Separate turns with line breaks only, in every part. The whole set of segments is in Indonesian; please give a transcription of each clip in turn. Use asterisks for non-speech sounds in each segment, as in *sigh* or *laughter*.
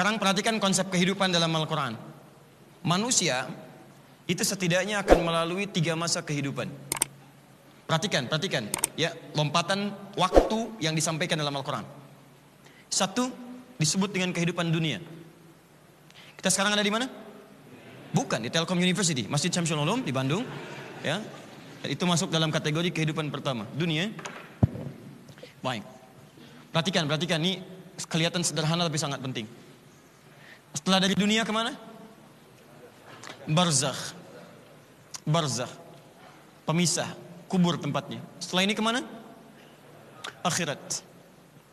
Sekarang perhatikan konsep kehidupan dalam Al-Quran. Manusia itu setidaknya akan melalui tiga masa kehidupan. Perhatikan, perhatikan. Ya, lompatan waktu yang disampaikan dalam Al-Quran. Satu, disebut dengan kehidupan dunia. Kita sekarang ada di mana? Bukan, di Telkom University, Masjid Syamsul Ulum di Bandung. Ya, itu masuk dalam kategori kehidupan pertama, dunia. Baik. Perhatikan, perhatikan. Ini kelihatan sederhana tapi sangat penting. Setelah dari dunia ke mana? Barzakh. Barzakh. Pemisah. Kubur tempatnya. Setelah ini ke mana? Akhirat.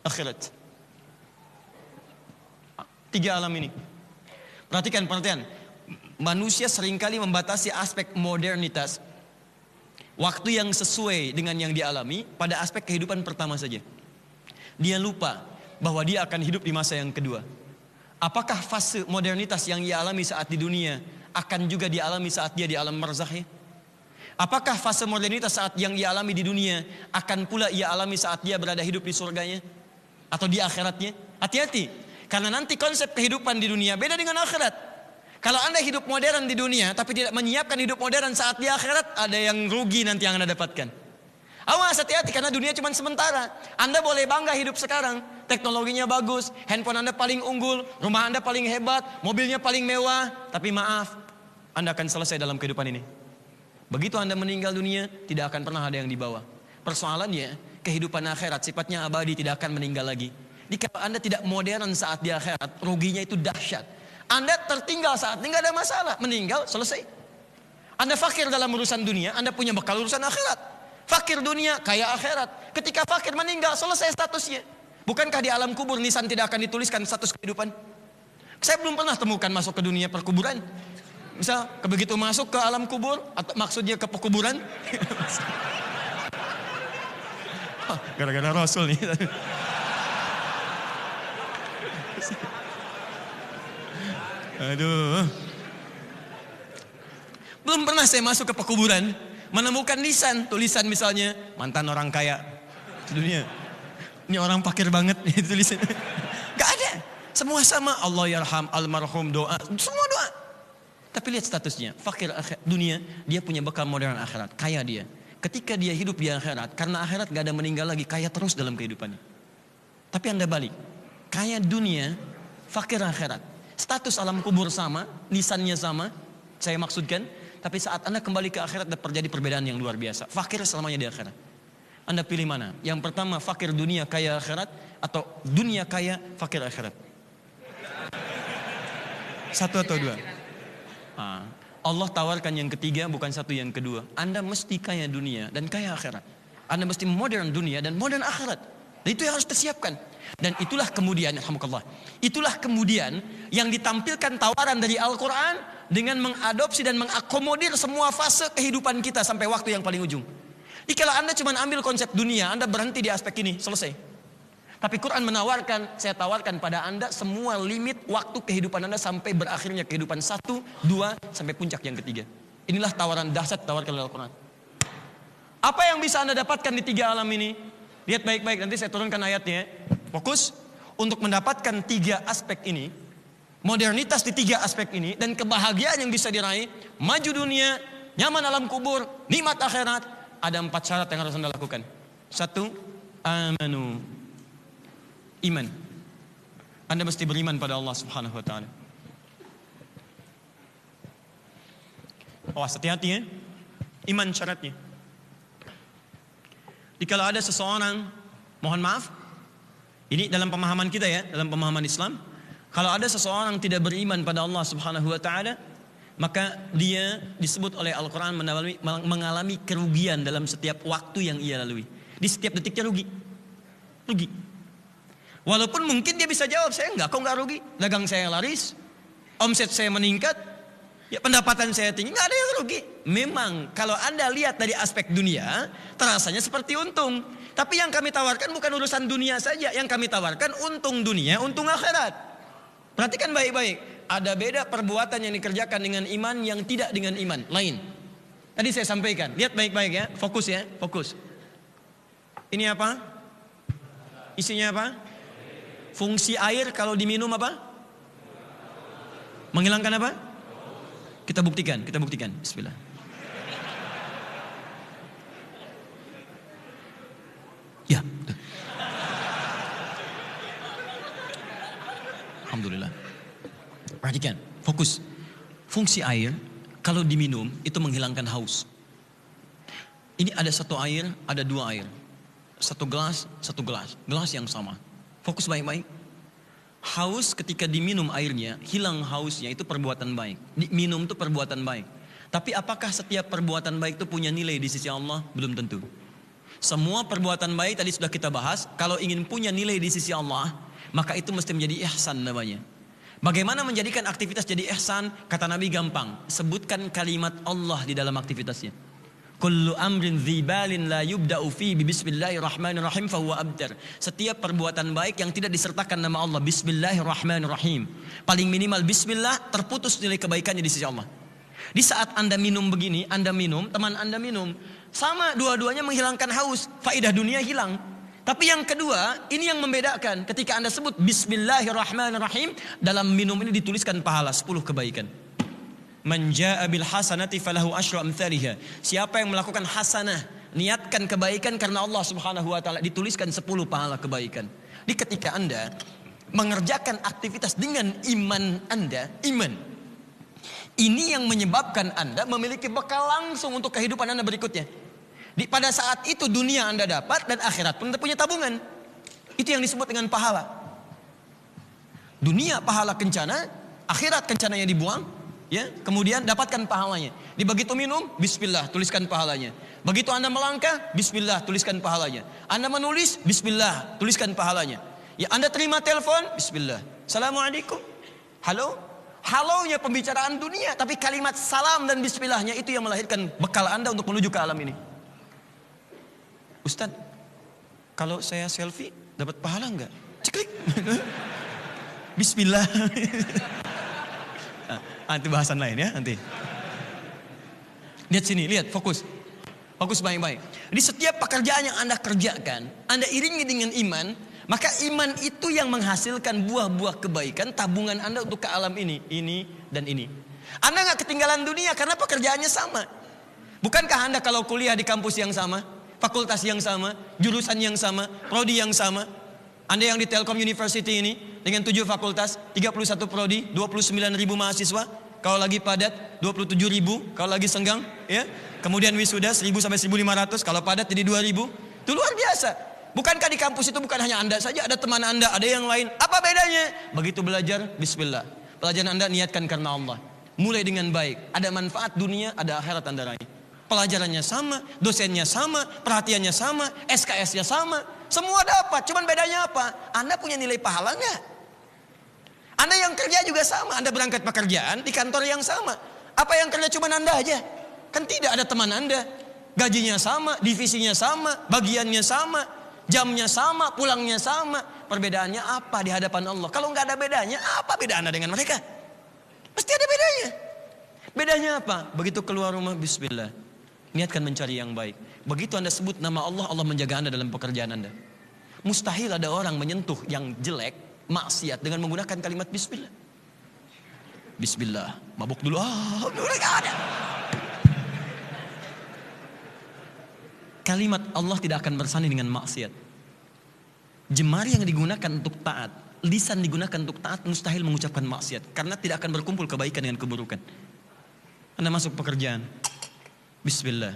Akhirat. Tiga alam ini. Perhatikan, perhatikan. Manusia sering kali membatasi aspek modernitas. Waktu yang sesuai dengan yang dialami pada aspek kehidupan pertama saja. Dia lupa bahwa dia akan hidup di masa yang kedua. Apakah fase modernitas yang ia alami saat di dunia akan juga dialami saat dia di alam marzahnya? Apakah fase modernitas saat yang ia alami di dunia akan pula ia alami saat dia berada hidup di surganya? Atau di akhiratnya? Hati-hati. Karena nanti konsep kehidupan di dunia beda dengan akhirat. Kalau anda hidup modern di dunia tapi tidak menyiapkan hidup modern saat di akhirat, ada yang rugi nanti yang anda dapatkan. Awas hati-hati karena dunia cuma sementara. Anda boleh bangga hidup sekarang. Teknologinya bagus, handphone Anda paling unggul, rumah Anda paling hebat, mobilnya paling mewah. Tapi maaf, Anda akan selesai dalam kehidupan ini. Begitu Anda meninggal dunia, tidak akan pernah ada yang dibawa. Persoalannya, kehidupan akhirat sifatnya abadi tidak akan meninggal lagi. Jika Anda tidak modern saat di akhirat, ruginya itu dahsyat. Anda tertinggal saat ini ada masalah, meninggal selesai. Anda fakir dalam urusan dunia, Anda punya bekal urusan akhirat. Fakir dunia, kaya akhirat. Ketika fakir meninggal, selesai statusnya. Bukankah di alam kubur nisan tidak akan dituliskan status kehidupan? Saya belum pernah temukan masuk ke dunia perkuburan. Misal, begitu masuk ke alam kubur, atau maksudnya ke pekuburan. *laughs* Gara-gara Rasul nih. *laughs* Aduh. Belum pernah saya masuk ke pekuburan menemukan lisan, tulisan misalnya mantan orang kaya dunia. Ini orang pakir banget tulisan. Gak ada. Semua sama Allah yarham almarhum doa, semua doa. Tapi lihat statusnya, fakir akhir, dunia, dia punya bekal modern akhirat, kaya dia. Ketika dia hidup di akhirat, karena akhirat gak ada meninggal lagi, kaya terus dalam kehidupannya. Tapi anda balik, kaya dunia, fakir akhirat. Status alam kubur sama, lisannya sama, saya maksudkan, tapi saat Anda kembali ke akhirat terjadi perbedaan yang luar biasa. Fakir selamanya di akhirat. Anda pilih mana? Yang pertama fakir dunia kaya akhirat atau dunia kaya fakir akhirat? Satu atau dua? Ah, Allah tawarkan yang ketiga bukan satu yang kedua. Anda mesti kaya dunia dan kaya akhirat. Anda mesti modern dunia dan modern akhirat. Dan itu yang harus disiapkan. Dan itulah kemudian, Alhamdulillah. Itulah kemudian yang ditampilkan tawaran dari Al-Quran dengan mengadopsi dan mengakomodir semua fase kehidupan kita sampai waktu yang paling ujung. Jadi kalau Anda cuma ambil konsep dunia, Anda berhenti di aspek ini, selesai. Tapi Quran menawarkan, saya tawarkan pada Anda semua limit waktu kehidupan Anda sampai berakhirnya kehidupan satu, dua, sampai puncak yang ketiga. Inilah tawaran dahsyat tawarkan oleh Al-Quran. Apa yang bisa Anda dapatkan di tiga alam ini? Lihat baik-baik, nanti saya turunkan ayatnya. Fokus untuk mendapatkan tiga aspek ini, modernitas di tiga aspek ini dan kebahagiaan yang bisa diraih, maju dunia, nyaman alam kubur, nikmat akhirat, ada empat syarat yang harus Anda lakukan. Satu, amanu. Iman. Anda mesti beriman pada Allah Subhanahu wa taala. Awas hati-hati ya. Iman syaratnya. Jika ada seseorang, mohon maaf, ini dalam pemahaman kita ya, dalam pemahaman Islam, kalau ada seseorang tidak beriman pada Allah Subhanahu wa taala, maka dia disebut oleh Al-Qur'an mengalami, kerugian dalam setiap waktu yang ia lalui. Di setiap detiknya rugi. Rugi. Walaupun mungkin dia bisa jawab, saya enggak, kok enggak rugi? Dagang saya laris, omset saya meningkat, ya pendapatan saya tinggi, enggak ada yang rugi. Memang kalau Anda lihat dari aspek dunia, terasanya seperti untung. Tapi yang kami tawarkan bukan urusan dunia saja, yang kami tawarkan untung dunia, untung akhirat. Perhatikan baik-baik. Ada beda perbuatan yang dikerjakan dengan iman yang tidak dengan iman. Lain. Tadi saya sampaikan. Lihat baik-baik ya. Fokus ya. Fokus. Ini apa? Isinya apa? Fungsi air kalau diminum apa? Menghilangkan apa? Kita buktikan, kita buktikan. Bismillah. Ya. Alhamdulillah. Perhatikan, fokus. Fungsi air kalau diminum itu menghilangkan haus. Ini ada satu air, ada dua air. Satu gelas, satu gelas. Gelas yang sama. Fokus baik-baik. Haus ketika diminum airnya, hilang hausnya itu perbuatan baik. Minum itu perbuatan baik. Tapi apakah setiap perbuatan baik itu punya nilai di sisi Allah? Belum tentu. Semua perbuatan baik tadi sudah kita bahas. Kalau ingin punya nilai di sisi Allah, maka itu mesti menjadi ihsan namanya. Bagaimana menjadikan aktivitas jadi ihsan? Kata Nabi gampang. Sebutkan kalimat Allah di dalam aktivitasnya. Kullu amrin dzibalin la yubda'u fi bismillahirrahmanirrahim fahuwa abdar. Setiap perbuatan baik yang tidak disertakan nama Allah bismillahirrahmanirrahim. Paling minimal bismillah terputus nilai kebaikannya di sisi Allah. Di saat Anda minum begini, Anda minum, teman Anda minum, sama dua-duanya menghilangkan haus, faidah dunia hilang. Tapi yang kedua, ini yang membedakan. Ketika Anda sebut Bismillahirrahmanirrahim, dalam minum ini dituliskan pahala 10 kebaikan. Menja'a bil hasanati falahu asyru amthaliha. Siapa yang melakukan hasanah, niatkan kebaikan karena Allah Subhanahu wa taala dituliskan 10 pahala kebaikan. Di ketika Anda mengerjakan aktivitas dengan iman Anda, iman. Ini yang menyebabkan Anda memiliki bekal langsung untuk kehidupan Anda berikutnya. Di pada saat itu dunia Anda dapat dan akhirat pun Anda punya tabungan. Itu yang disebut dengan pahala. Dunia pahala kencana, akhirat kencananya dibuang, ya. Kemudian dapatkan pahalanya. Di begitu minum, bismillah, tuliskan pahalanya. Begitu Anda melangkah, bismillah, tuliskan pahalanya. Anda menulis, bismillah, tuliskan pahalanya. Ya Anda terima telepon, bismillah. Assalamualaikum. Halo? Halonya pembicaraan dunia, tapi kalimat salam dan bismillahnya itu yang melahirkan bekal Anda untuk menuju ke alam ini. Ustaz, kalau saya selfie dapat pahala enggak? Ceklik. *laughs* Bismillah. *laughs* nanti bahasan lain ya nanti. Lihat sini, lihat fokus. Fokus baik-baik. Di setiap pekerjaan yang Anda kerjakan, Anda iringi dengan iman, maka iman itu yang menghasilkan buah-buah kebaikan tabungan Anda untuk ke alam ini, ini dan ini. Anda nggak ketinggalan dunia karena pekerjaannya sama. Bukankah Anda kalau kuliah di kampus yang sama, fakultas yang sama, jurusan yang sama, prodi yang sama. Anda yang di Telkom University ini dengan 7 fakultas, 31 prodi, 29 ribu mahasiswa. Kalau lagi padat 27 ribu, kalau lagi senggang, ya. Kemudian wisuda 1000 sampai 1500, kalau padat jadi 2000. Itu luar biasa. Bukankah di kampus itu bukan hanya Anda saja, ada teman Anda, ada yang lain. Apa bedanya? Begitu belajar, bismillah. Pelajaran Anda niatkan karena Allah. Mulai dengan baik. Ada manfaat dunia, ada akhirat Anda raih. Pelajarannya sama, dosennya sama, perhatiannya sama, SKS-nya sama. Semua dapat, cuman bedanya apa? Anda punya nilai pahala nggak? Anda yang kerja juga sama, Anda berangkat pekerjaan di kantor yang sama. Apa yang kerja cuma Anda aja? Kan tidak ada teman Anda. Gajinya sama, divisinya sama, bagiannya sama, jamnya sama, pulangnya sama. Perbedaannya apa di hadapan Allah? Kalau nggak ada bedanya, apa beda Anda dengan mereka? Pasti ada bedanya. Bedanya apa? Begitu keluar rumah, Bismillah. Niatkan mencari yang baik. Begitu Anda sebut nama Allah, Allah menjaga Anda dalam pekerjaan Anda. Mustahil ada orang menyentuh yang jelek, maksiat dengan menggunakan kalimat bismillah. Bismillah, mabuk dulu. Ah, ada. Kalimat Allah tidak akan bersanding dengan maksiat. Jemari yang digunakan untuk taat, lisan digunakan untuk taat mustahil mengucapkan maksiat karena tidak akan berkumpul kebaikan dengan keburukan. Anda masuk pekerjaan, Bismillah.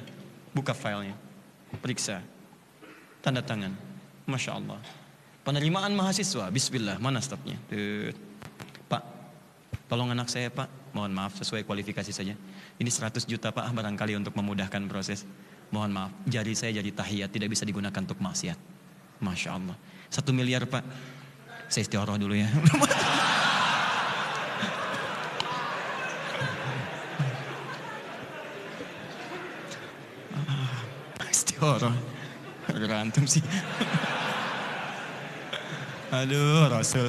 Buka filenya. Periksa. Tanda tangan. Masya Allah. Penerimaan mahasiswa. Bismillah. Mana stopnya? Pak. Tolong anak saya pak. Mohon maaf sesuai kualifikasi saja. Ini 100 juta pak barangkali untuk memudahkan proses. Mohon maaf. Jari saya jadi tahiyat. Tidak bisa digunakan untuk maksiat. Masya Allah. Satu miliar pak. Saya istioroh dulu ya. *laughs* Orang berantem sih. Aduh, Rasul.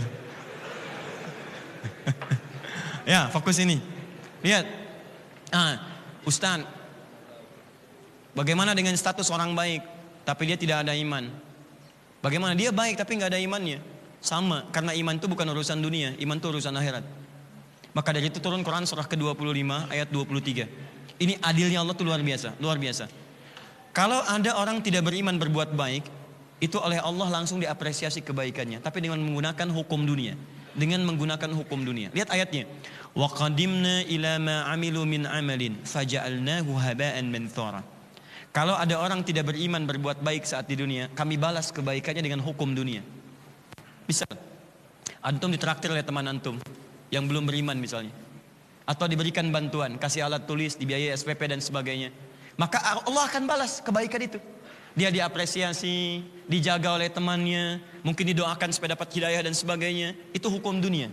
ya, fokus ini. Lihat. Ah, Ustaz. Bagaimana dengan status orang baik, tapi dia tidak ada iman? Bagaimana dia baik tapi nggak ada imannya? Sama, karena iman itu bukan urusan dunia, iman itu urusan akhirat. Maka dari itu turun Quran surah ke-25 ayat 23. Ini adilnya Allah itu luar biasa, luar biasa. Kalau ada orang tidak beriman berbuat baik, itu oleh Allah langsung diapresiasi kebaikannya, tapi dengan menggunakan hukum dunia. Dengan menggunakan hukum dunia. Lihat ayatnya. Wa qadimna ila ma amilu min amalin faja'alnahu haba'an manthura. Kalau ada orang tidak beriman berbuat baik saat di dunia, kami balas kebaikannya dengan hukum dunia. Bisa. Antum ditraktir oleh teman antum yang belum beriman misalnya. Atau diberikan bantuan, kasih alat tulis, dibiayai SPP dan sebagainya. Maka Allah akan balas kebaikan itu. Dia diapresiasi, dijaga oleh temannya, mungkin didoakan supaya dapat hidayah dan sebagainya. Itu hukum dunia.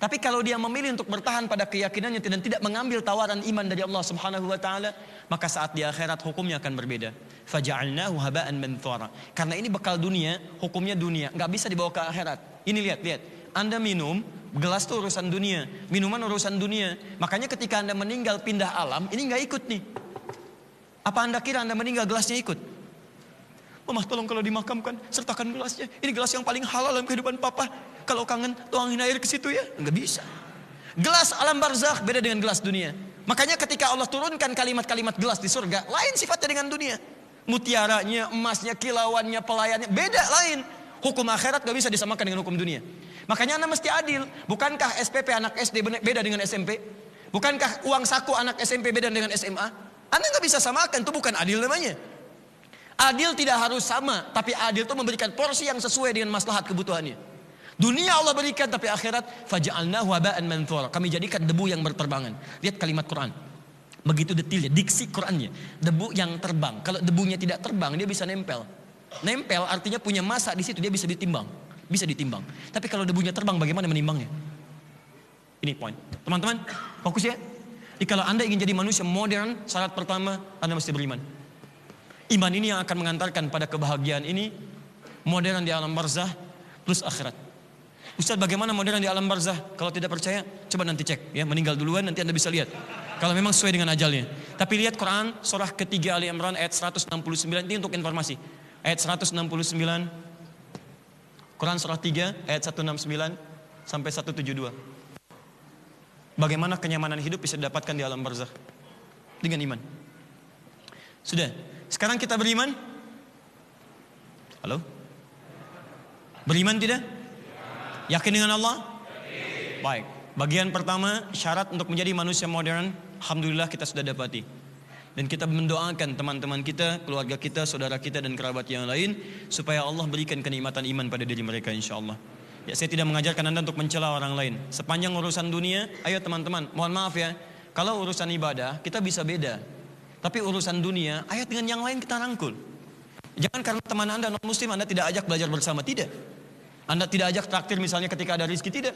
Tapi kalau dia memilih untuk bertahan pada keyakinannya dan tidak mengambil tawaran iman dari Allah Subhanahu wa taala, maka saat di akhirat hukumnya akan berbeda. Faja'alnahu haba'an manthura. Karena ini bekal dunia, hukumnya dunia, nggak bisa dibawa ke akhirat. Ini lihat, lihat. Anda minum, gelas itu urusan dunia, minuman urusan dunia. Makanya ketika Anda meninggal pindah alam, ini nggak ikut nih. Apa Anda kira Anda meninggal gelasnya ikut? Mama tolong kalau dimakamkan, sertakan gelasnya. Ini gelas yang paling halal dalam kehidupan papa. Kalau kangen, tuangin air ke situ ya. Enggak bisa. Gelas alam barzakh beda dengan gelas dunia. Makanya ketika Allah turunkan kalimat-kalimat gelas di surga, lain sifatnya dengan dunia. Mutiaranya, emasnya, kilauannya, pelayannya, beda lain. Hukum akhirat gak bisa disamakan dengan hukum dunia. Makanya anda mesti adil. Bukankah SPP anak SD beda dengan SMP? Bukankah uang saku anak SMP beda dengan SMA? Anda nggak bisa samakan, itu bukan adil namanya. Adil tidak harus sama, tapi adil itu memberikan porsi yang sesuai dengan maslahat kebutuhannya. Dunia Allah berikan, tapi akhirat faja'alnahu haba'an manthura. Kami jadikan debu yang berterbangan. Lihat kalimat Quran. Begitu detailnya, diksi Qurannya. Debu yang terbang. Kalau debunya tidak terbang, dia bisa nempel. Nempel artinya punya masa di situ, dia bisa ditimbang. Bisa ditimbang. Tapi kalau debunya terbang, bagaimana menimbangnya? Ini poin. Teman-teman, fokus ya. Jadi kalau Anda ingin jadi manusia modern, syarat pertama Anda mesti beriman. Iman ini yang akan mengantarkan pada kebahagiaan ini modern di alam barzah plus akhirat. Ustaz bagaimana modern di alam barzah? Kalau tidak percaya, coba nanti cek ya, meninggal duluan nanti Anda bisa lihat. Kalau memang sesuai dengan ajalnya. Tapi lihat Quran surah ketiga Ali Imran ayat 169 ini untuk informasi. Ayat 169 Quran surah 3 ayat 169 sampai 172. Bagaimana kenyamanan hidup bisa didapatkan di alam barzah? Dengan iman. Sudah, sekarang kita beriman? Halo? Beriman tidak? Yakin dengan Allah? Baik. Bagian pertama syarat untuk menjadi manusia modern, alhamdulillah kita sudah dapati. Dan kita mendoakan teman-teman kita, keluarga kita, saudara kita dan kerabat yang lain supaya Allah berikan kenikmatan iman pada diri mereka insya Allah. Ya saya tidak mengajarkan Anda untuk mencela orang lain. Sepanjang urusan dunia, ayo teman-teman, mohon maaf ya. Kalau urusan ibadah, kita bisa beda. Tapi urusan dunia, ayat dengan yang lain kita rangkul. Jangan karena teman Anda non muslim Anda tidak ajak belajar bersama, tidak. Anda tidak ajak traktir misalnya ketika ada rizki, tidak.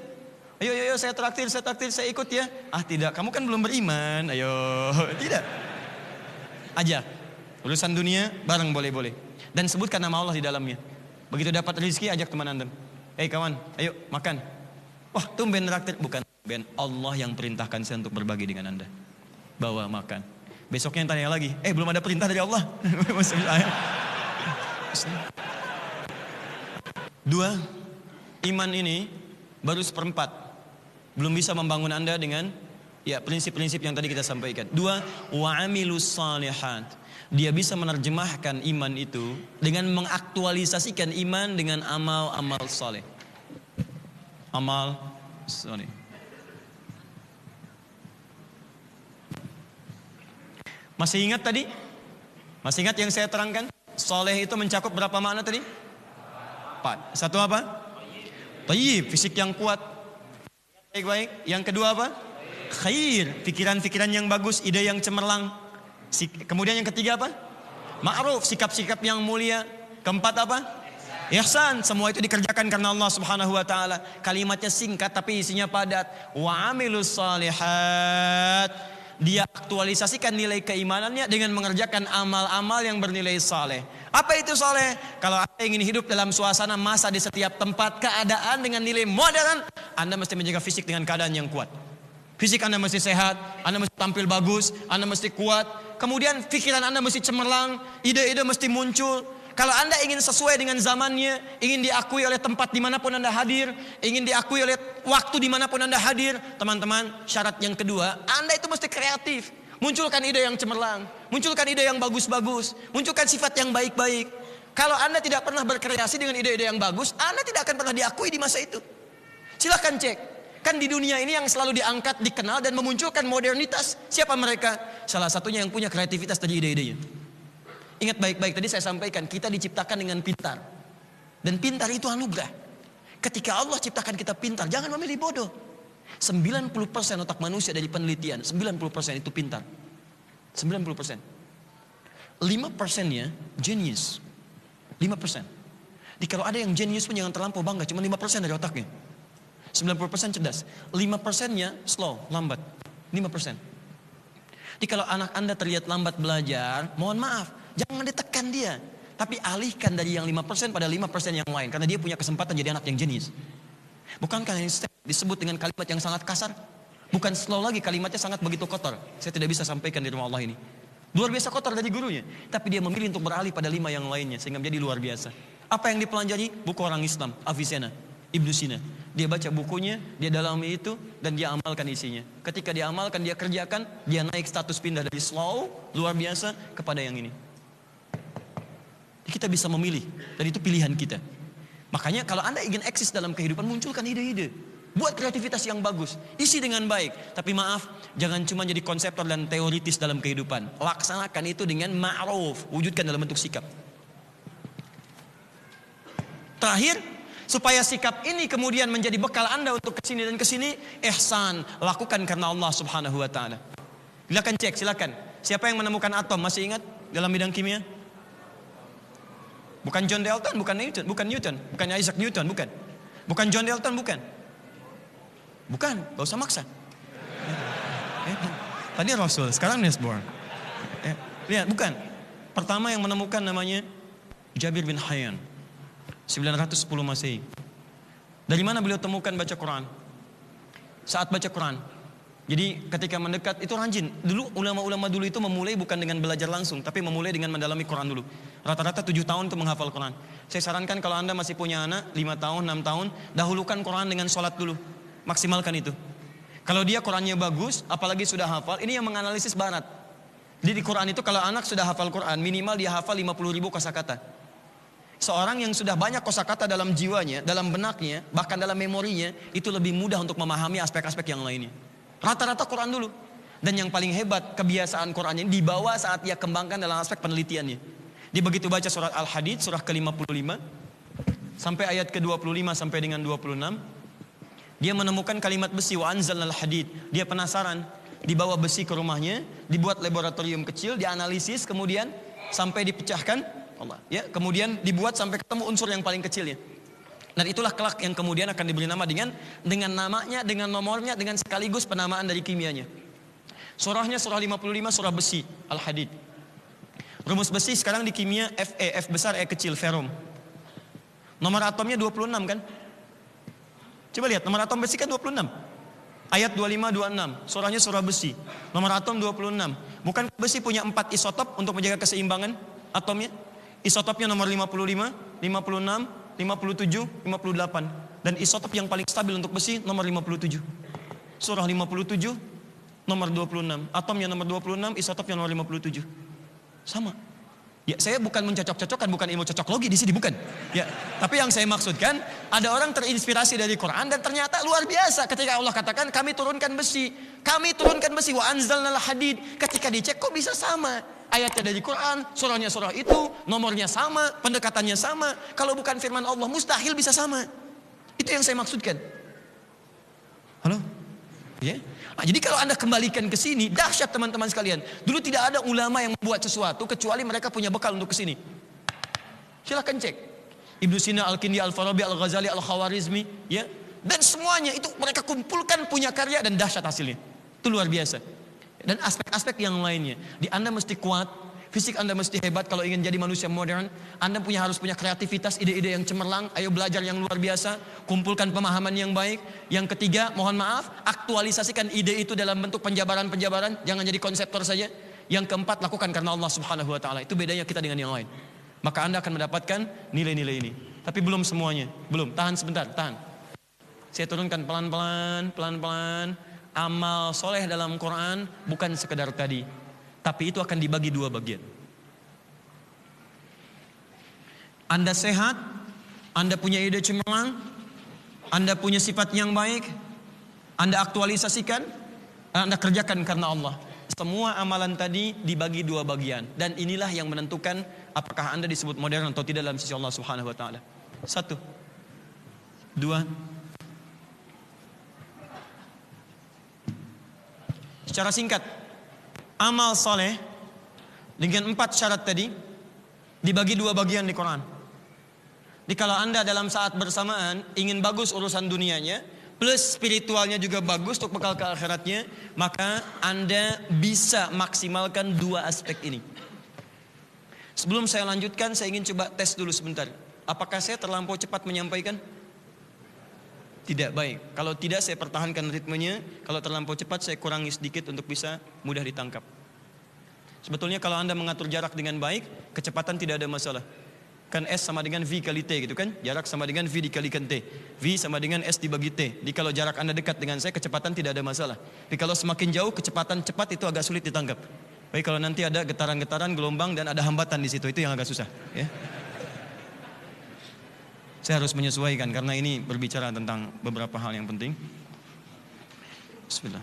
Ayo, ayo, ayo saya traktir, saya traktir, saya ikut ya. Ah tidak, kamu kan belum beriman, ayo. *laughs* Tidak. Ajak. Urusan dunia bareng boleh-boleh. Dan sebutkan nama Allah di dalamnya. Begitu dapat rizki, ajak teman Anda. Hei kawan, ayo makan. Wah tumben traktir. Bukan, ben Allah yang perintahkan saya untuk berbagi dengan Anda. Bawa makan. Besoknya yang tanya lagi, eh belum ada perintah dari Allah. *laughs* Dua, iman ini baru seperempat. Belum bisa membangun anda dengan ya prinsip-prinsip yang tadi kita sampaikan. Dua, wa amilus salihat. Dia bisa menerjemahkan iman itu dengan mengaktualisasikan iman dengan amal-amal saleh. Amal saleh. Masih ingat tadi? Masih ingat yang saya terangkan? Soleh itu mencakup berapa makna tadi? Empat. Satu apa? Tayyib, fisik yang kuat. Baik-baik. Yang kedua apa? Khair, pikiran-pikiran yang bagus, ide yang cemerlang. Kemudian yang ketiga apa? Ma'ruf, sikap-sikap yang mulia. Keempat apa? Ihsan, semua itu dikerjakan karena Allah Subhanahu wa taala. Kalimatnya singkat tapi isinya padat. Wa amilus salihat dia aktualisasikan nilai keimanannya dengan mengerjakan amal-amal yang bernilai saleh. Apa itu saleh? Kalau Anda ingin hidup dalam suasana masa di setiap tempat keadaan dengan nilai modern, Anda mesti menjaga fisik dengan keadaan yang kuat. Fisik Anda mesti sehat, Anda mesti tampil bagus, Anda mesti kuat. Kemudian pikiran Anda mesti cemerlang, ide-ide mesti muncul. Kalau Anda ingin sesuai dengan zamannya, ingin diakui oleh tempat di mana pun Anda hadir, ingin diakui oleh waktu di mana pun Anda hadir, teman-teman, syarat yang kedua, Anda itu mesti kreatif. Munculkan ide yang cemerlang, munculkan ide yang bagus-bagus, munculkan sifat yang baik-baik. Kalau Anda tidak pernah berkreasi dengan ide-ide yang bagus, Anda tidak akan pernah diakui di masa itu. Silahkan cek. Kan di dunia ini yang selalu diangkat, dikenal dan memunculkan modernitas. Siapa mereka? Salah satunya yang punya kreativitas tadi ide-idenya. Ingat baik-baik tadi saya sampaikan, kita diciptakan dengan pintar. Dan pintar itu anugerah. Ketika Allah ciptakan kita pintar, jangan memilih bodoh. 90% otak manusia dari penelitian, 90% itu pintar. 90%. 5%-nya genius. 5%. Jadi kalau ada yang genius pun jangan terlampau bangga, cuma 5% dari otaknya. 90% cerdas. 5%-nya slow, lambat. 5%. Jadi kalau anak Anda terlihat lambat belajar, mohon maaf, Jangan ditekan dia. Tapi alihkan dari yang 5% pada 5% yang lain. Karena dia punya kesempatan jadi anak yang jenis. Bukankah yang disebut dengan kalimat yang sangat kasar? Bukan slow lagi kalimatnya sangat begitu kotor. Saya tidak bisa sampaikan di rumah Allah ini. Luar biasa kotor dari gurunya. Tapi dia memilih untuk beralih pada lima yang lainnya. Sehingga menjadi luar biasa. Apa yang dipelajari? Buku orang Islam. Avicenna. Ibnu Sina. Dia baca bukunya, dia dalami itu, dan dia amalkan isinya. Ketika dia amalkan, dia kerjakan, dia naik status pindah dari slow, luar biasa, kepada yang ini. Kita bisa memilih dan itu pilihan kita. Makanya kalau Anda ingin eksis dalam kehidupan munculkan ide-ide. Buat kreativitas yang bagus, isi dengan baik. Tapi maaf, jangan cuma jadi konseptor dan teoritis dalam kehidupan. Laksanakan itu dengan ma'ruf, wujudkan dalam bentuk sikap. Terakhir, supaya sikap ini kemudian menjadi bekal Anda untuk ke sini dan ke sini, ihsan, lakukan karena Allah Subhanahu wa taala. Silakan cek, silakan. Siapa yang menemukan atom? Masih ingat dalam bidang kimia? Bukan John Dalton, bukan Newton, bukan Newton, bukan Isaac Newton, bukan. Bukan John Dalton, bukan. Bukan, gak usah maksa. Ya, tadi Rasul, sekarang Bohr. Ya, lihat, bukan. Pertama yang menemukan namanya Jabir bin Hayyan. 910 Masehi. Dari mana beliau temukan baca Quran? Saat baca Quran, jadi ketika mendekat itu rajin. Dulu ulama-ulama dulu itu memulai bukan dengan belajar langsung, tapi memulai dengan mendalami Quran dulu. Rata-rata tujuh tahun untuk menghafal Quran. Saya sarankan kalau anda masih punya anak lima tahun, enam tahun, dahulukan Quran dengan sholat dulu. Maksimalkan itu. Kalau dia Qurannya bagus, apalagi sudah hafal, ini yang menganalisis barat. Jadi di Quran itu kalau anak sudah hafal Quran, minimal dia hafal 50 ribu kosakata. Seorang yang sudah banyak kosakata dalam jiwanya, dalam benaknya, bahkan dalam memorinya, itu lebih mudah untuk memahami aspek-aspek yang lainnya. Rata-rata Quran dulu. Dan yang paling hebat kebiasaan Qurannya dibawa saat ia kembangkan dalam aspek penelitiannya. Dia begitu baca surat Al-Hadid surah ke-55 sampai ayat ke-25 sampai dengan 26 dia menemukan kalimat besi wa anzalnal hadid. Dia penasaran, dibawa besi ke rumahnya, dibuat laboratorium kecil, dianalisis kemudian sampai dipecahkan Allah ya, kemudian dibuat sampai ketemu unsur yang paling kecilnya. Dan itulah kelak yang kemudian akan diberi nama dengan dengan namanya, dengan nomornya, dengan sekaligus penamaan dari kimianya. Surahnya surah 55 surah besi Al-Hadid. Rumus besi sekarang di kimia Fe, F besar, E kecil, ferum. Nomor atomnya 26 kan? Coba lihat, nomor atom besi kan 26. Ayat 25, 26. Surahnya surah besi. Nomor atom 26. Bukan besi punya 4 isotop untuk menjaga keseimbangan atomnya? Isotopnya nomor 55, 56, 57, 58. Dan isotop yang paling stabil untuk besi nomor 57. Surah 57 nomor 26. Atomnya nomor 26, isotopnya nomor 57. Sama. Ya, saya bukan mencocok-cocokkan, bukan ilmu cocok logi di sini, bukan. Ya, tapi yang saya maksudkan, ada orang terinspirasi dari Quran dan ternyata luar biasa ketika Allah katakan kami turunkan besi, kami turunkan besi wa anzalnal hadid. Ketika dicek kok bisa sama? Ayatnya dari Quran, surahnya surah itu, nomornya sama, pendekatannya sama. Kalau bukan firman Allah, mustahil bisa sama. Itu yang saya maksudkan. Halo? Ya? Nah, jadi kalau Anda kembalikan ke sini, dahsyat teman-teman sekalian. Dulu tidak ada ulama yang membuat sesuatu kecuali mereka punya bekal untuk ke sini. Silahkan cek. Ibnu Sina, Al-Kindi, Al-Farabi, Al-Ghazali, Al-Khawarizmi, ya. Dan semuanya itu mereka kumpulkan punya karya dan dahsyat hasilnya. Itu luar biasa. Dan aspek-aspek yang lainnya. Di Anda mesti kuat, fisik Anda mesti hebat kalau ingin jadi manusia modern. Anda punya harus punya kreativitas, ide-ide yang cemerlang. Ayo belajar yang luar biasa, kumpulkan pemahaman yang baik. Yang ketiga, mohon maaf, aktualisasikan ide itu dalam bentuk penjabaran-penjabaran, jangan jadi konseptor saja. Yang keempat, lakukan karena Allah Subhanahu wa taala. Itu bedanya kita dengan yang lain. maka Anda akan mendapatkan nilai-nilai ini. Tapi belum semuanya, belum. Tahan sebentar, tahan. Saya turunkan pelan-pelan, pelan-pelan. Amal soleh dalam Quran bukan sekedar tadi, tapi itu akan dibagi dua bagian. Anda sehat, Anda punya ide cemerlang, Anda punya sifat yang baik, Anda aktualisasikan, Anda kerjakan karena Allah. Semua amalan tadi dibagi dua bagian dan inilah yang menentukan apakah Anda disebut modern atau tidak dalam sisi Allah Subhanahu wa taala. Satu. Dua. Secara singkat, amal soleh dengan empat syarat tadi dibagi dua bagian di Quran. Jadi kalau anda dalam saat bersamaan ingin bagus urusan dunianya, plus spiritualnya juga bagus untuk bekal ke akhiratnya, maka anda bisa maksimalkan dua aspek ini. Sebelum saya lanjutkan, saya ingin coba tes dulu sebentar. Apakah saya terlampau cepat menyampaikan? Tidak baik. Kalau tidak saya pertahankan ritmenya. Kalau terlampau cepat saya kurangi sedikit untuk bisa mudah ditangkap. Sebetulnya kalau Anda mengatur jarak dengan baik, kecepatan tidak ada masalah. Kan S sama dengan V kali T gitu kan? Jarak sama dengan V dikalikan T. V sama dengan S dibagi T. Jadi kalau jarak Anda dekat dengan saya, kecepatan tidak ada masalah. Tapi kalau semakin jauh, kecepatan cepat itu agak sulit ditangkap. Baik kalau nanti ada getaran-getaran, gelombang dan ada hambatan di situ, itu yang agak susah. Ya. Saya harus menyesuaikan karena ini berbicara tentang beberapa hal yang penting. Bismillah.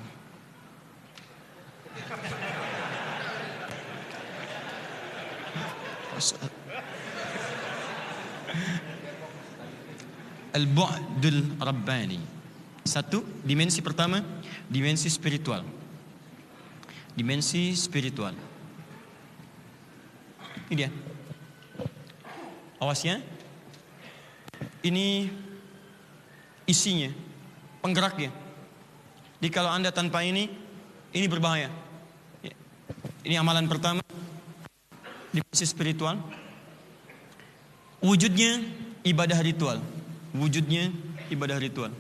Al-bu'dul rabbani. Satu, dimensi pertama, dimensi spiritual. Dimensi spiritual. Ini dia. Awas ya, ini isinya, penggeraknya. Jadi kalau Anda tanpa ini, ini berbahaya. Ya. Ini amalan pertama di sisi spiritual. Wujudnya ibadah ritual. Wujudnya ibadah ritual.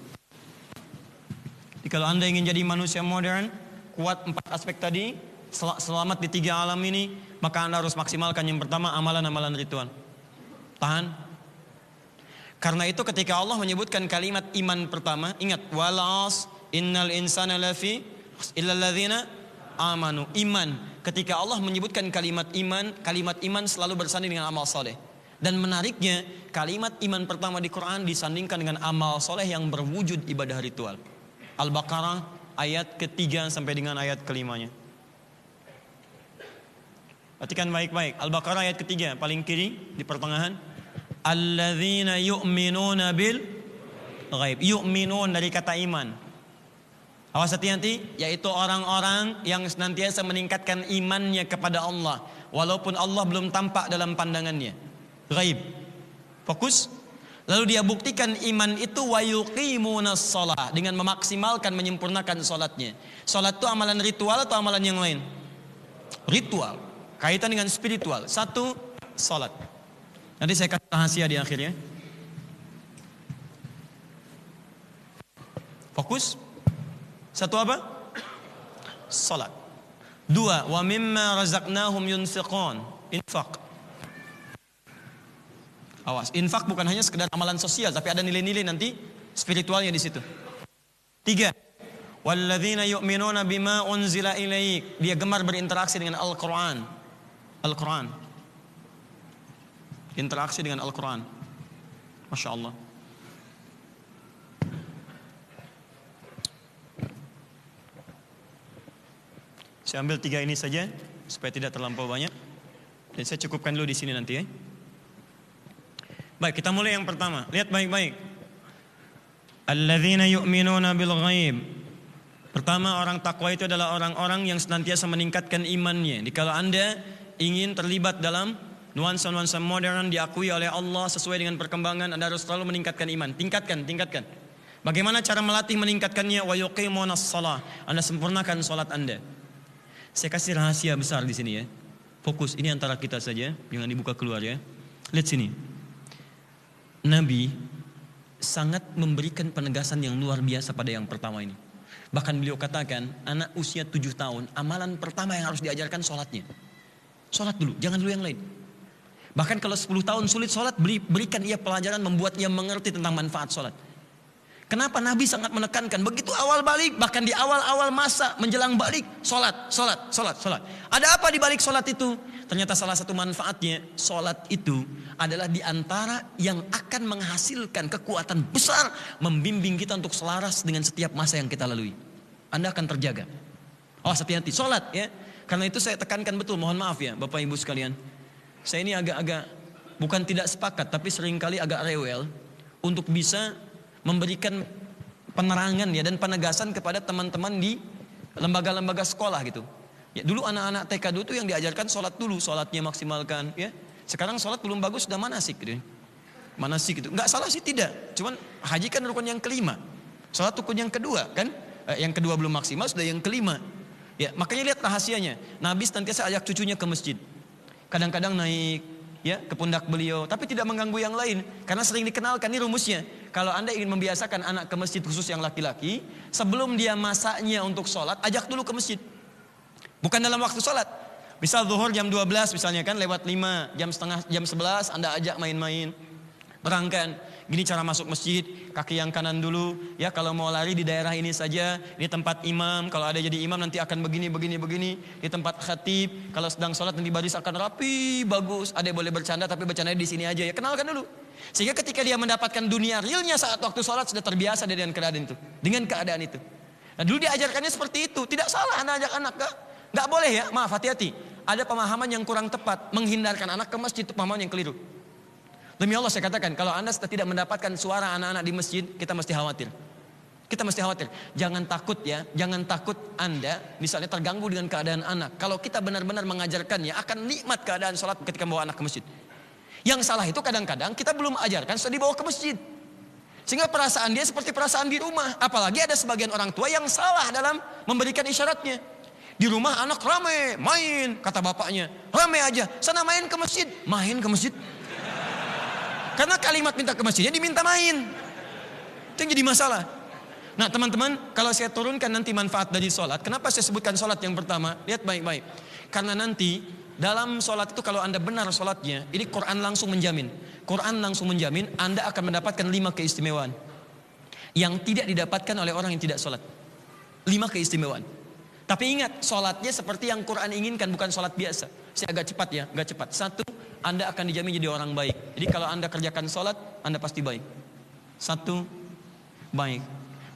Jadi kalau Anda ingin jadi manusia modern, kuat empat aspek tadi, selamat di tiga alam ini, maka Anda harus maksimalkan yang pertama amalan-amalan ritual. Tahan, karena itu ketika Allah menyebutkan kalimat iman pertama, ingat walas innal insana lafi illalladzina amanu. Iman. Ketika Allah menyebutkan kalimat iman, kalimat iman selalu bersanding dengan amal soleh. Dan menariknya, kalimat iman pertama di Quran disandingkan dengan amal soleh yang berwujud ibadah ritual. Al-Baqarah ayat ketiga sampai dengan ayat kelimanya. Perhatikan baik-baik. Al-Baqarah ayat ketiga, paling kiri di pertengahan alladzina yu'minuna bil ghaib. Yu'minun dari kata iman. Awas hati-hati, yaitu orang-orang yang senantiasa meningkatkan imannya kepada Allah. Walaupun Allah belum tampak dalam pandangannya. Ghaib. Fokus. Lalu dia buktikan iman itu wa yuqimuna sholat. Dengan memaksimalkan, menyempurnakan sholatnya. Sholat itu amalan ritual atau amalan yang lain? Ritual. Kaitan dengan spiritual. Satu, sholat. Nanti saya kasih rahasia di akhirnya. Fokus. Satu apa? Salat. Dua, wa mimma razaqnahum yunfiqun. Infak. Awas, infak bukan hanya sekedar amalan sosial, tapi ada nilai-nilai nanti spiritualnya di situ. Tiga, walladzina yu'minuna bima unzila ilaik. Dia gemar berinteraksi dengan Al-Quran. Al-Quran interaksi dengan Al-Quran. Masya Allah. Saya ambil tiga ini saja supaya tidak terlampau banyak. Dan saya cukupkan dulu di sini nanti ya. Baik, kita mulai yang pertama. Lihat baik-baik. Alladzina yu'minuna bil ghaib. Pertama orang takwa itu adalah orang-orang yang senantiasa meningkatkan imannya. Jadi kalau Anda ingin terlibat dalam nuansa-nuansa modern diakui oleh Allah sesuai dengan perkembangan Anda harus selalu meningkatkan iman. Tingkatkan tingkatkan. Bagaimana cara melatih meningkatkannya? Wa yuqimunas shalah Anda sempurnakan salat Anda. Saya kasih rahasia besar di sini ya. Fokus ini antara kita saja jangan dibuka keluar ya. Lihat sini. Nabi sangat memberikan penegasan yang luar biasa pada yang pertama ini. Bahkan beliau katakan anak usia tujuh tahun amalan pertama yang harus diajarkan sholatnya sholat dulu jangan dulu yang lain Bahkan kalau 10 tahun sulit sholat, beri, berikan ia pelajaran membuat ia mengerti tentang manfaat sholat. Kenapa Nabi sangat menekankan begitu awal balik, bahkan di awal-awal masa menjelang balik, sholat, sholat, sholat, sholat. Ada apa di balik sholat itu? Ternyata salah satu manfaatnya, sholat itu adalah di antara yang akan menghasilkan kekuatan besar membimbing kita untuk selaras dengan setiap masa yang kita lalui. Anda akan terjaga. Oh hati-hati, sholat ya. Karena itu saya tekankan betul, mohon maaf ya Bapak Ibu sekalian. Saya ini agak-agak bukan tidak sepakat tapi sering kali agak rewel untuk bisa memberikan penerangan ya dan penegasan kepada teman-teman di lembaga-lembaga sekolah gitu. Ya, dulu anak-anak TK dulu tuh yang diajarkan sholat dulu, sholatnya maksimalkan ya. Sekarang sholat belum bagus sudah manasik gitu. Manasik itu. Enggak salah sih tidak. Cuman haji kan rukun yang kelima. Sholat rukun yang kedua kan. Eh, yang kedua belum maksimal sudah yang kelima. Ya, makanya lihat rahasianya. Nabi nantiasa ajak cucunya ke masjid kadang-kadang naik ya ke pundak beliau. Tapi tidak mengganggu yang lain karena sering dikenalkan ini rumusnya. Kalau anda ingin membiasakan anak ke masjid khusus yang laki-laki sebelum dia masaknya untuk sholat ajak dulu ke masjid. Bukan dalam waktu sholat. Misal zuhur jam 12 misalnya kan lewat 5 jam setengah jam 11 anda ajak main-main. Berangkat Gini cara masuk masjid, kaki yang kanan dulu. Ya kalau mau lari di daerah ini saja, ini tempat imam. Kalau ada jadi imam nanti akan begini, begini, begini. Di tempat khatib, kalau sedang sholat nanti baris akan rapi, bagus. Ada yang boleh bercanda tapi bercanda di sini aja ya. Kenalkan dulu. Sehingga ketika dia mendapatkan dunia realnya saat waktu sholat sudah terbiasa dengan keadaan itu. Dengan keadaan itu. Nah dulu diajarkannya seperti itu. Tidak salah anak ajak anak kah? Gak boleh ya, maaf hati-hati. Ada pemahaman yang kurang tepat. Menghindarkan anak ke masjid itu pemahaman yang keliru. Demi Allah saya katakan, kalau Anda tidak mendapatkan suara anak-anak di masjid, kita mesti khawatir. Kita mesti khawatir. Jangan takut ya, jangan takut Anda misalnya terganggu dengan keadaan anak. Kalau kita benar-benar mengajarkannya, akan nikmat keadaan sholat ketika membawa anak ke masjid. Yang salah itu kadang-kadang kita belum ajarkan sudah dibawa ke masjid. Sehingga perasaan dia seperti perasaan di rumah. Apalagi ada sebagian orang tua yang salah dalam memberikan isyaratnya. Di rumah anak rame, main, kata bapaknya. Rame aja, sana main ke masjid. Main ke masjid. Karena kalimat minta ke masjidnya diminta main. Itu yang jadi masalah. Nah teman-teman, kalau saya turunkan nanti manfaat dari sholat, kenapa saya sebutkan sholat yang pertama? Lihat baik-baik. Karena nanti dalam sholat itu kalau anda benar sholatnya, ini Quran langsung menjamin. Quran langsung menjamin anda akan mendapatkan lima keistimewaan. Yang tidak didapatkan oleh orang yang tidak sholat. Lima keistimewaan. Tapi ingat, sholatnya seperti yang Quran inginkan, bukan sholat biasa. Saya agak cepat ya, agak cepat. Satu, anda akan dijamin jadi orang baik. Jadi kalau Anda kerjakan sholat, Anda pasti baik. Satu, baik.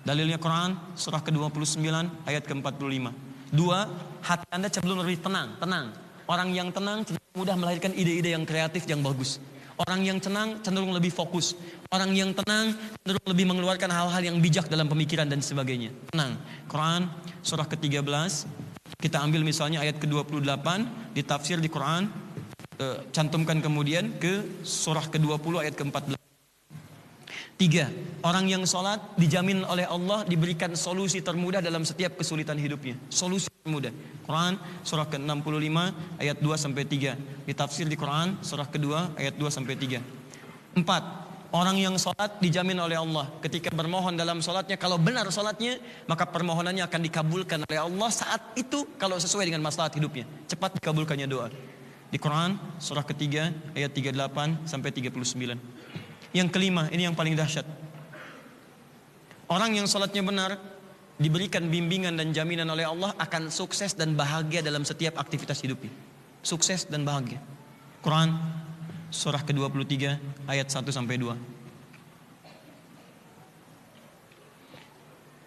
Dalilnya Quran, surah ke-29, ayat ke-45. Dua, hati Anda cenderung lebih tenang, tenang. Orang yang tenang cenderung mudah melahirkan ide-ide yang kreatif, yang bagus. Orang yang tenang cenderung lebih fokus. Orang yang tenang cenderung lebih mengeluarkan hal-hal yang bijak dalam pemikiran dan sebagainya. Tenang. Quran surah ke-13. Kita ambil misalnya ayat ke-28 di tafsir di Quran uh, cantumkan kemudian ke surah ke-20 ayat ke-14. Tiga, orang yang sholat dijamin oleh Allah diberikan solusi termudah dalam setiap kesulitan hidupnya. Solusi termudah. Quran surah ke-65 ayat 2 sampai 3. Ditafsir di Quran surah kedua ayat 2 sampai 3. Empat, orang yang sholat dijamin oleh Allah. Ketika bermohon dalam sholatnya, kalau benar sholatnya, maka permohonannya akan dikabulkan oleh Allah saat itu kalau sesuai dengan masalah hidupnya. Cepat dikabulkannya doa. Di Quran surah ketiga ayat 38 sampai 39. Yang kelima, ini yang paling dahsyat. Orang yang sholatnya benar diberikan bimbingan dan jaminan oleh Allah akan sukses dan bahagia dalam setiap aktivitas hidupnya. Sukses dan bahagia. Quran surah ke-23 ayat 1 sampai 2.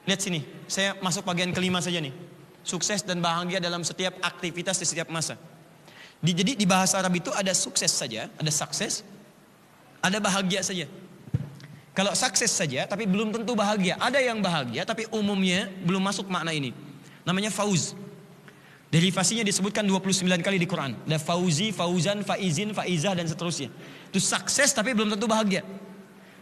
Lihat sini, saya masuk bagian kelima saja nih. Sukses dan bahagia dalam setiap aktivitas di setiap masa. Di, jadi di bahasa Arab itu ada sukses saja, ada sukses, ada bahagia saja. Kalau sukses saja tapi belum tentu bahagia. Ada yang bahagia tapi umumnya belum masuk makna ini. Namanya fauz. Derivasinya disebutkan 29 kali di Quran. Ada fauzi, fauzan, faizin, faizah dan seterusnya. Itu sukses tapi belum tentu bahagia.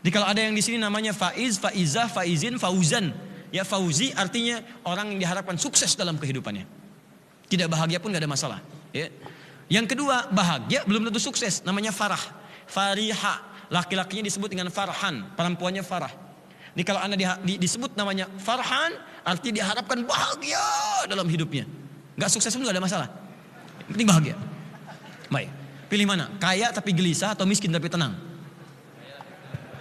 Jadi kalau ada yang di sini namanya faiz, faizah, faizin, fauzan. Ya fauzi artinya orang yang diharapkan sukses dalam kehidupannya. Tidak bahagia pun gak ada masalah. Ya. Yang kedua, bahagia belum tentu sukses, namanya farah. Fariha, laki-lakinya disebut dengan farhan, perempuannya farah. Ini kalau Anda di, di, disebut namanya farhan, arti diharapkan bahagia dalam hidupnya. Gak sukses pun gak ada masalah. Yang penting bahagia. Baik. Pilih mana? Kaya tapi gelisah atau miskin tapi tenang? *laughs*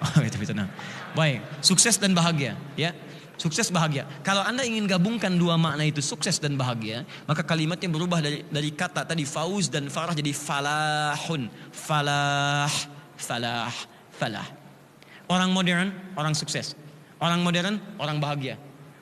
Oh, tapi tenang. Baik, sukses dan bahagia, ya. Sukses bahagia. Kalau Anda ingin gabungkan dua makna itu sukses dan bahagia, maka kalimatnya berubah dari dari kata tadi fauz dan farah jadi falahun. Falah, falah, falah. Orang modern, orang sukses. Orang modern, orang bahagia.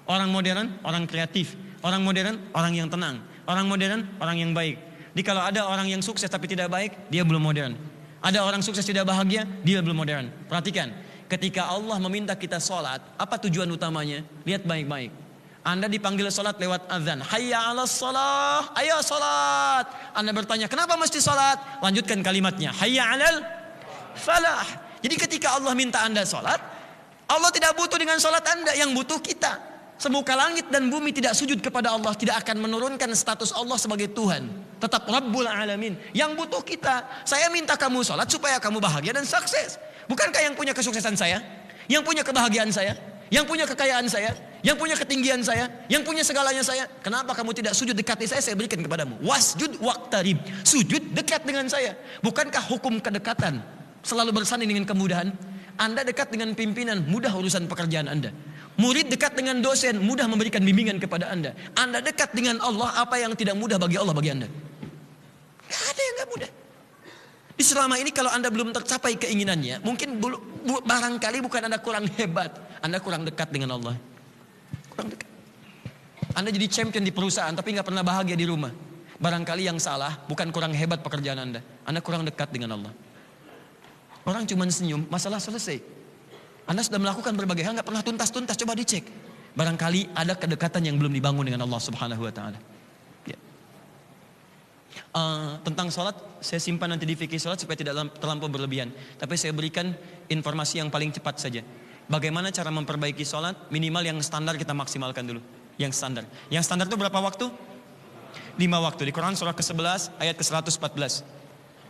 Orang modern, orang kreatif. Orang modern, orang yang tenang. Orang modern, orang yang baik. Jadi kalau ada orang yang sukses tapi tidak baik, dia belum modern. Ada orang sukses tidak bahagia, dia belum modern. Perhatikan, Ketika Allah meminta kita sholat, apa tujuan utamanya? Lihat baik-baik. Anda dipanggil sholat lewat azan. Hayya ala sholat. Ayo sholat. Anda bertanya, kenapa mesti sholat? Lanjutkan kalimatnya. Hayya alal falah. Jadi ketika Allah minta Anda sholat, Allah tidak butuh dengan sholat Anda. Yang butuh kita. Semuka langit dan bumi tidak sujud kepada Allah. Tidak akan menurunkan status Allah sebagai Tuhan. Tetap Rabbul Alamin. Yang butuh kita. Saya minta kamu sholat supaya kamu bahagia dan sukses. Bukankah yang punya kesuksesan saya? Yang punya kebahagiaan saya? Yang punya kekayaan saya? Yang punya ketinggian saya? Yang punya segalanya saya? Kenapa kamu tidak sujud dekati saya? Saya berikan kepadamu. Wasjud waktarib. Sujud dekat dengan saya. Bukankah hukum kedekatan selalu bersanding dengan kemudahan? Anda dekat dengan pimpinan, mudah urusan pekerjaan Anda. Murid dekat dengan dosen, mudah memberikan bimbingan kepada Anda. Anda dekat dengan Allah, apa yang tidak mudah bagi Allah bagi Anda? Gak ada yang gak mudah. Di selama ini kalau Anda belum tercapai keinginannya, mungkin barangkali bukan Anda kurang hebat, Anda kurang dekat dengan Allah. Kurang dekat. Anda jadi champion di perusahaan tapi nggak pernah bahagia di rumah. Barangkali yang salah bukan kurang hebat pekerjaan Anda, Anda kurang dekat dengan Allah. Orang cuma senyum, masalah selesai. Anda sudah melakukan berbagai hal nggak pernah tuntas-tuntas, coba dicek. Barangkali ada kedekatan yang belum dibangun dengan Allah Subhanahu wa taala uh, tentang sholat saya simpan nanti di fikih sholat supaya tidak terlampau berlebihan. Tapi saya berikan informasi yang paling cepat saja. Bagaimana cara memperbaiki sholat? Minimal yang standar kita maksimalkan dulu. Yang standar. Yang standar itu berapa waktu? Lima waktu. Di Quran surah ke-11 ayat ke-114.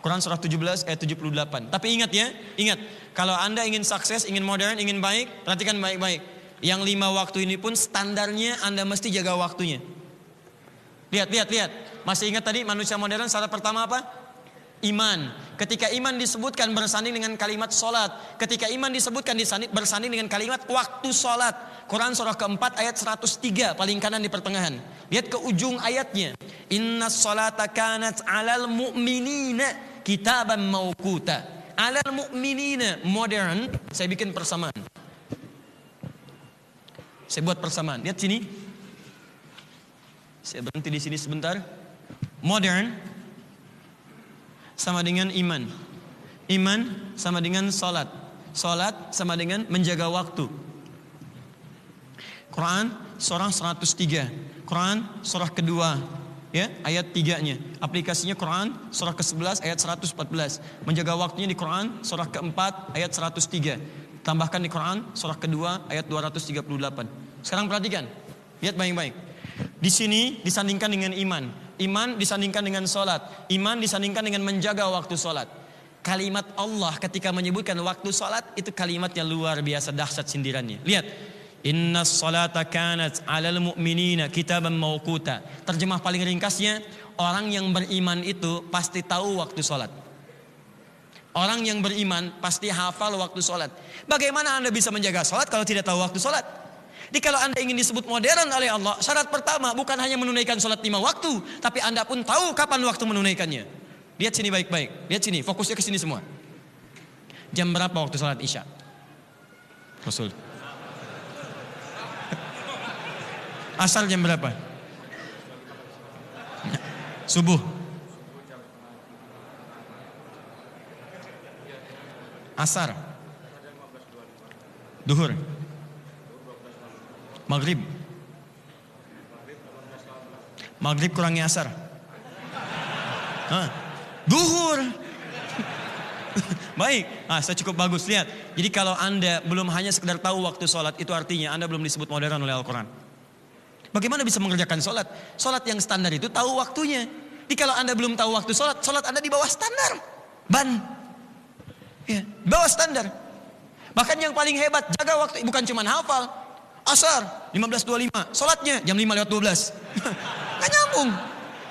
Quran surah 17 ayat 78. Tapi ingat ya, ingat. Kalau anda ingin sukses, ingin modern, ingin baik, perhatikan baik-baik. Yang lima waktu ini pun standarnya anda mesti jaga waktunya. Lihat, lihat, lihat. Masih ingat tadi manusia modern syarat pertama apa? Iman. Ketika iman disebutkan bersanding dengan kalimat solat. Ketika iman disebutkan bersanding dengan kalimat waktu solat. Quran surah keempat ayat 103 paling kanan di pertengahan. Lihat ke ujung ayatnya. Inna solata kanat alal mu'minina kitaban maukuta. Alal mu'minina modern. Saya bikin persamaan. Saya buat persamaan. Lihat sini. Saya berhenti di sini sebentar. Modern sama dengan iman. Iman sama dengan salat. Salat sama dengan menjaga waktu. Quran surah 103. Quran surah kedua ya ayat tiganya. Aplikasinya Quran surah ke-11 ayat 114. Menjaga waktunya di Quran surah keempat ayat 103. Tambahkan di Quran surah kedua ayat 238. Sekarang perhatikan. Lihat baik-baik. Di sini disandingkan dengan iman. Iman disandingkan dengan sholat. Iman disandingkan dengan menjaga waktu sholat. Kalimat Allah ketika menyebutkan waktu sholat itu kalimat yang luar biasa dahsyat sindirannya. Lihat. Inna salata kanat alal mu'minina kitaban mawkuta. Terjemah paling ringkasnya, orang yang beriman itu pasti tahu waktu sholat. Orang yang beriman pasti hafal waktu sholat. Bagaimana anda bisa menjaga sholat kalau tidak tahu waktu sholat? Jadi kalau Anda ingin disebut modern oleh Allah, syarat pertama bukan hanya menunaikan sholat lima waktu, tapi Anda pun tahu kapan waktu menunaikannya. Lihat sini baik-baik, lihat sini, fokusnya ke sini semua. Jam berapa waktu sholat isya? Rasul. *laughs* Asal jam berapa? Subuh. Asar. Duhur. Maghrib. Maghrib kurangnya asar. Hah? Duhur. Baik, ah, saya cukup bagus. Lihat, jadi kalau Anda belum hanya sekedar tahu waktu sholat, itu artinya Anda belum disebut modern oleh Al-Quran. Bagaimana bisa mengerjakan sholat? Sholat yang standar itu tahu waktunya. Jadi kalau Anda belum tahu waktu sholat, sholat Anda di bawah standar. Ban. Ya, bawah standar. Bahkan yang paling hebat, jaga waktu, bukan cuma hafal, Asar 15.25. Sholatnya jam 5 lewat 12. Gak nyambung.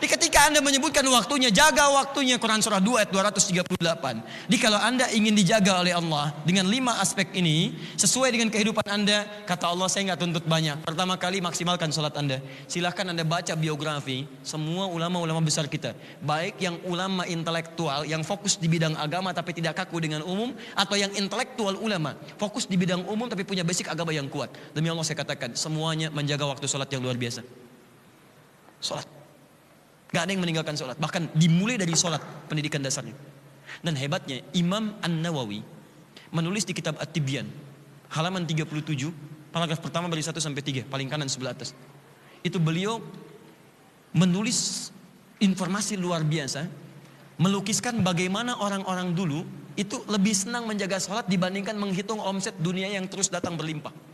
Di ketika Anda menyebutkan waktunya, jaga waktunya Quran surah 2 ayat 238. Di kalau Anda ingin dijaga oleh Allah dengan lima aspek ini, sesuai dengan kehidupan Anda, kata Allah saya nggak tuntut banyak. Pertama kali maksimalkan sholat Anda. Silahkan Anda baca biografi semua ulama-ulama besar kita. Baik yang ulama intelektual yang fokus di bidang agama tapi tidak kaku dengan umum, atau yang intelektual ulama fokus di bidang umum tapi punya basic agama yang kuat. Demi Allah saya katakan, semuanya menjaga waktu sholat yang luar biasa. Sholat. Gak ada yang meninggalkan sholat. Bahkan dimulai dari sholat pendidikan dasarnya. Dan hebatnya Imam An-Nawawi menulis di kitab At-Tibyan. Halaman 37, paragraf pertama dari 1 sampai 3, paling kanan sebelah atas. Itu beliau menulis informasi luar biasa. Melukiskan bagaimana orang-orang dulu itu lebih senang menjaga sholat dibandingkan menghitung omset dunia yang terus datang berlimpah.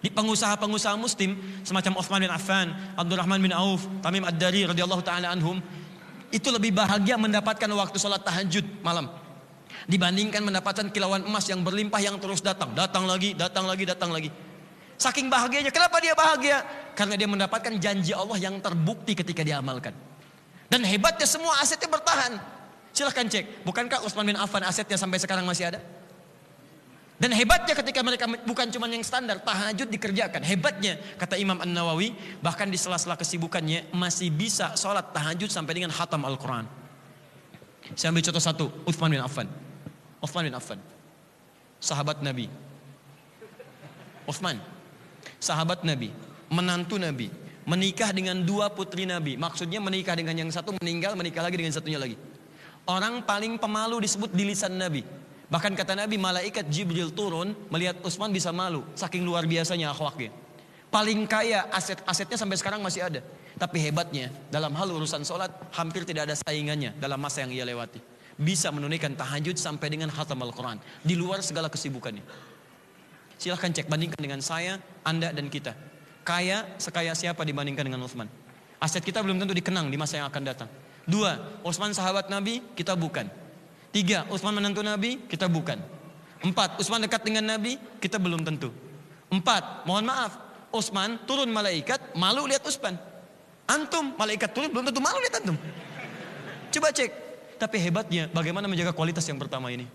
Di pengusaha-pengusaha muslim semacam Uthman bin Affan, Abdurrahman bin Auf, Tamim Ad-Dari radhiyallahu taala anhum itu lebih bahagia mendapatkan waktu sholat tahajud malam dibandingkan mendapatkan kilauan emas yang berlimpah yang terus datang, datang lagi, datang lagi, datang lagi. Saking bahagianya, kenapa dia bahagia? Karena dia mendapatkan janji Allah yang terbukti ketika diamalkan. Dan hebatnya semua asetnya bertahan. Silahkan cek, bukankah Utsman bin Affan asetnya sampai sekarang masih ada? Dan hebatnya ketika mereka bukan cuma yang standar, tahajud dikerjakan. Hebatnya, kata Imam An-Nawawi, bahkan di sela-sela kesibukannya masih bisa sholat tahajud sampai dengan hatam Al-Quran. Saya ambil contoh satu, Uthman bin Affan. Uthman bin Affan, sahabat Nabi. Uthman, sahabat Nabi, menantu Nabi, menikah dengan dua putri Nabi. Maksudnya menikah dengan yang satu meninggal, menikah lagi dengan satunya lagi. Orang paling pemalu disebut di lisan Nabi. Bahkan kata Nabi, malaikat Jibril turun melihat Utsman bisa malu. Saking luar biasanya akhlaknya. Paling kaya aset-asetnya sampai sekarang masih ada. Tapi hebatnya dalam hal urusan sholat hampir tidak ada saingannya dalam masa yang ia lewati. Bisa menunaikan tahajud sampai dengan khatam Al-Quran. Di luar segala kesibukannya. Silahkan cek bandingkan dengan saya, anda dan kita. Kaya sekaya siapa dibandingkan dengan Utsman? Aset kita belum tentu dikenang di masa yang akan datang. Dua, Utsman sahabat Nabi, kita bukan. Tiga, Utsman menantu Nabi, kita bukan. Empat, Utsman dekat dengan Nabi, kita belum tentu. Empat, mohon maaf, Utsman turun malaikat, malu lihat Utsman. Antum, malaikat turun belum tentu malu lihat antum. Coba cek. Tapi hebatnya bagaimana menjaga kualitas yang pertama ini.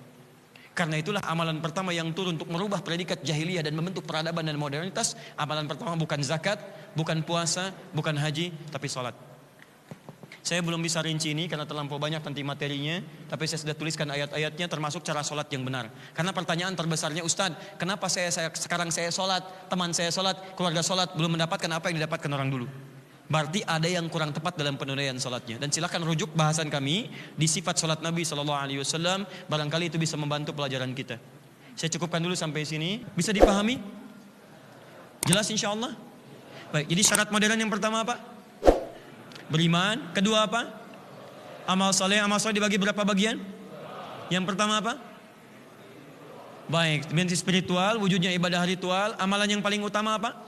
Karena itulah amalan pertama yang turun untuk merubah predikat jahiliyah dan membentuk peradaban dan modernitas. Amalan pertama bukan zakat, bukan puasa, bukan haji, tapi sholat. Saya belum bisa rinci ini karena terlampau banyak nanti materinya, tapi saya sudah tuliskan ayat-ayatnya termasuk cara sholat yang benar. Karena pertanyaan terbesarnya Ustadz, kenapa saya, saya sekarang saya sholat, teman saya sholat, keluarga sholat, belum mendapatkan apa yang didapatkan orang dulu. Berarti ada yang kurang tepat dalam penunaian sholatnya. Dan silakan rujuk bahasan kami di sifat sholat Nabi Shallallahu Alaihi Wasallam. Barangkali itu bisa membantu pelajaran kita. Saya cukupkan dulu sampai sini. Bisa dipahami? Jelas insya Allah? Baik, jadi syarat modern yang pertama apa? Beriman. Kedua apa? Amal soleh. Amal soleh dibagi berapa bagian? Yang pertama apa? Baik, dimensi spiritual, wujudnya ibadah ritual. Amalan yang paling utama apa?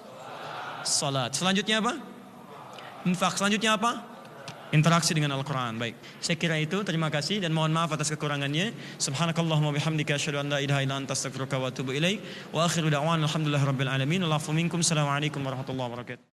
Salat. Selanjutnya apa? Infak. Selanjutnya apa? Interaksi dengan Al-Quran. Baik, saya kira itu. Terima kasih dan mohon maaf atas kekurangannya. Subhanakallahumma bihamdika asyhadu an la ilaha illa anta astaghfiruka wa atubu ilaik. Wa akhiru da'wan alhamdulillah rabbil alamin. Allahu minkum. Assalamualaikum warahmatullahi wabarakatuh.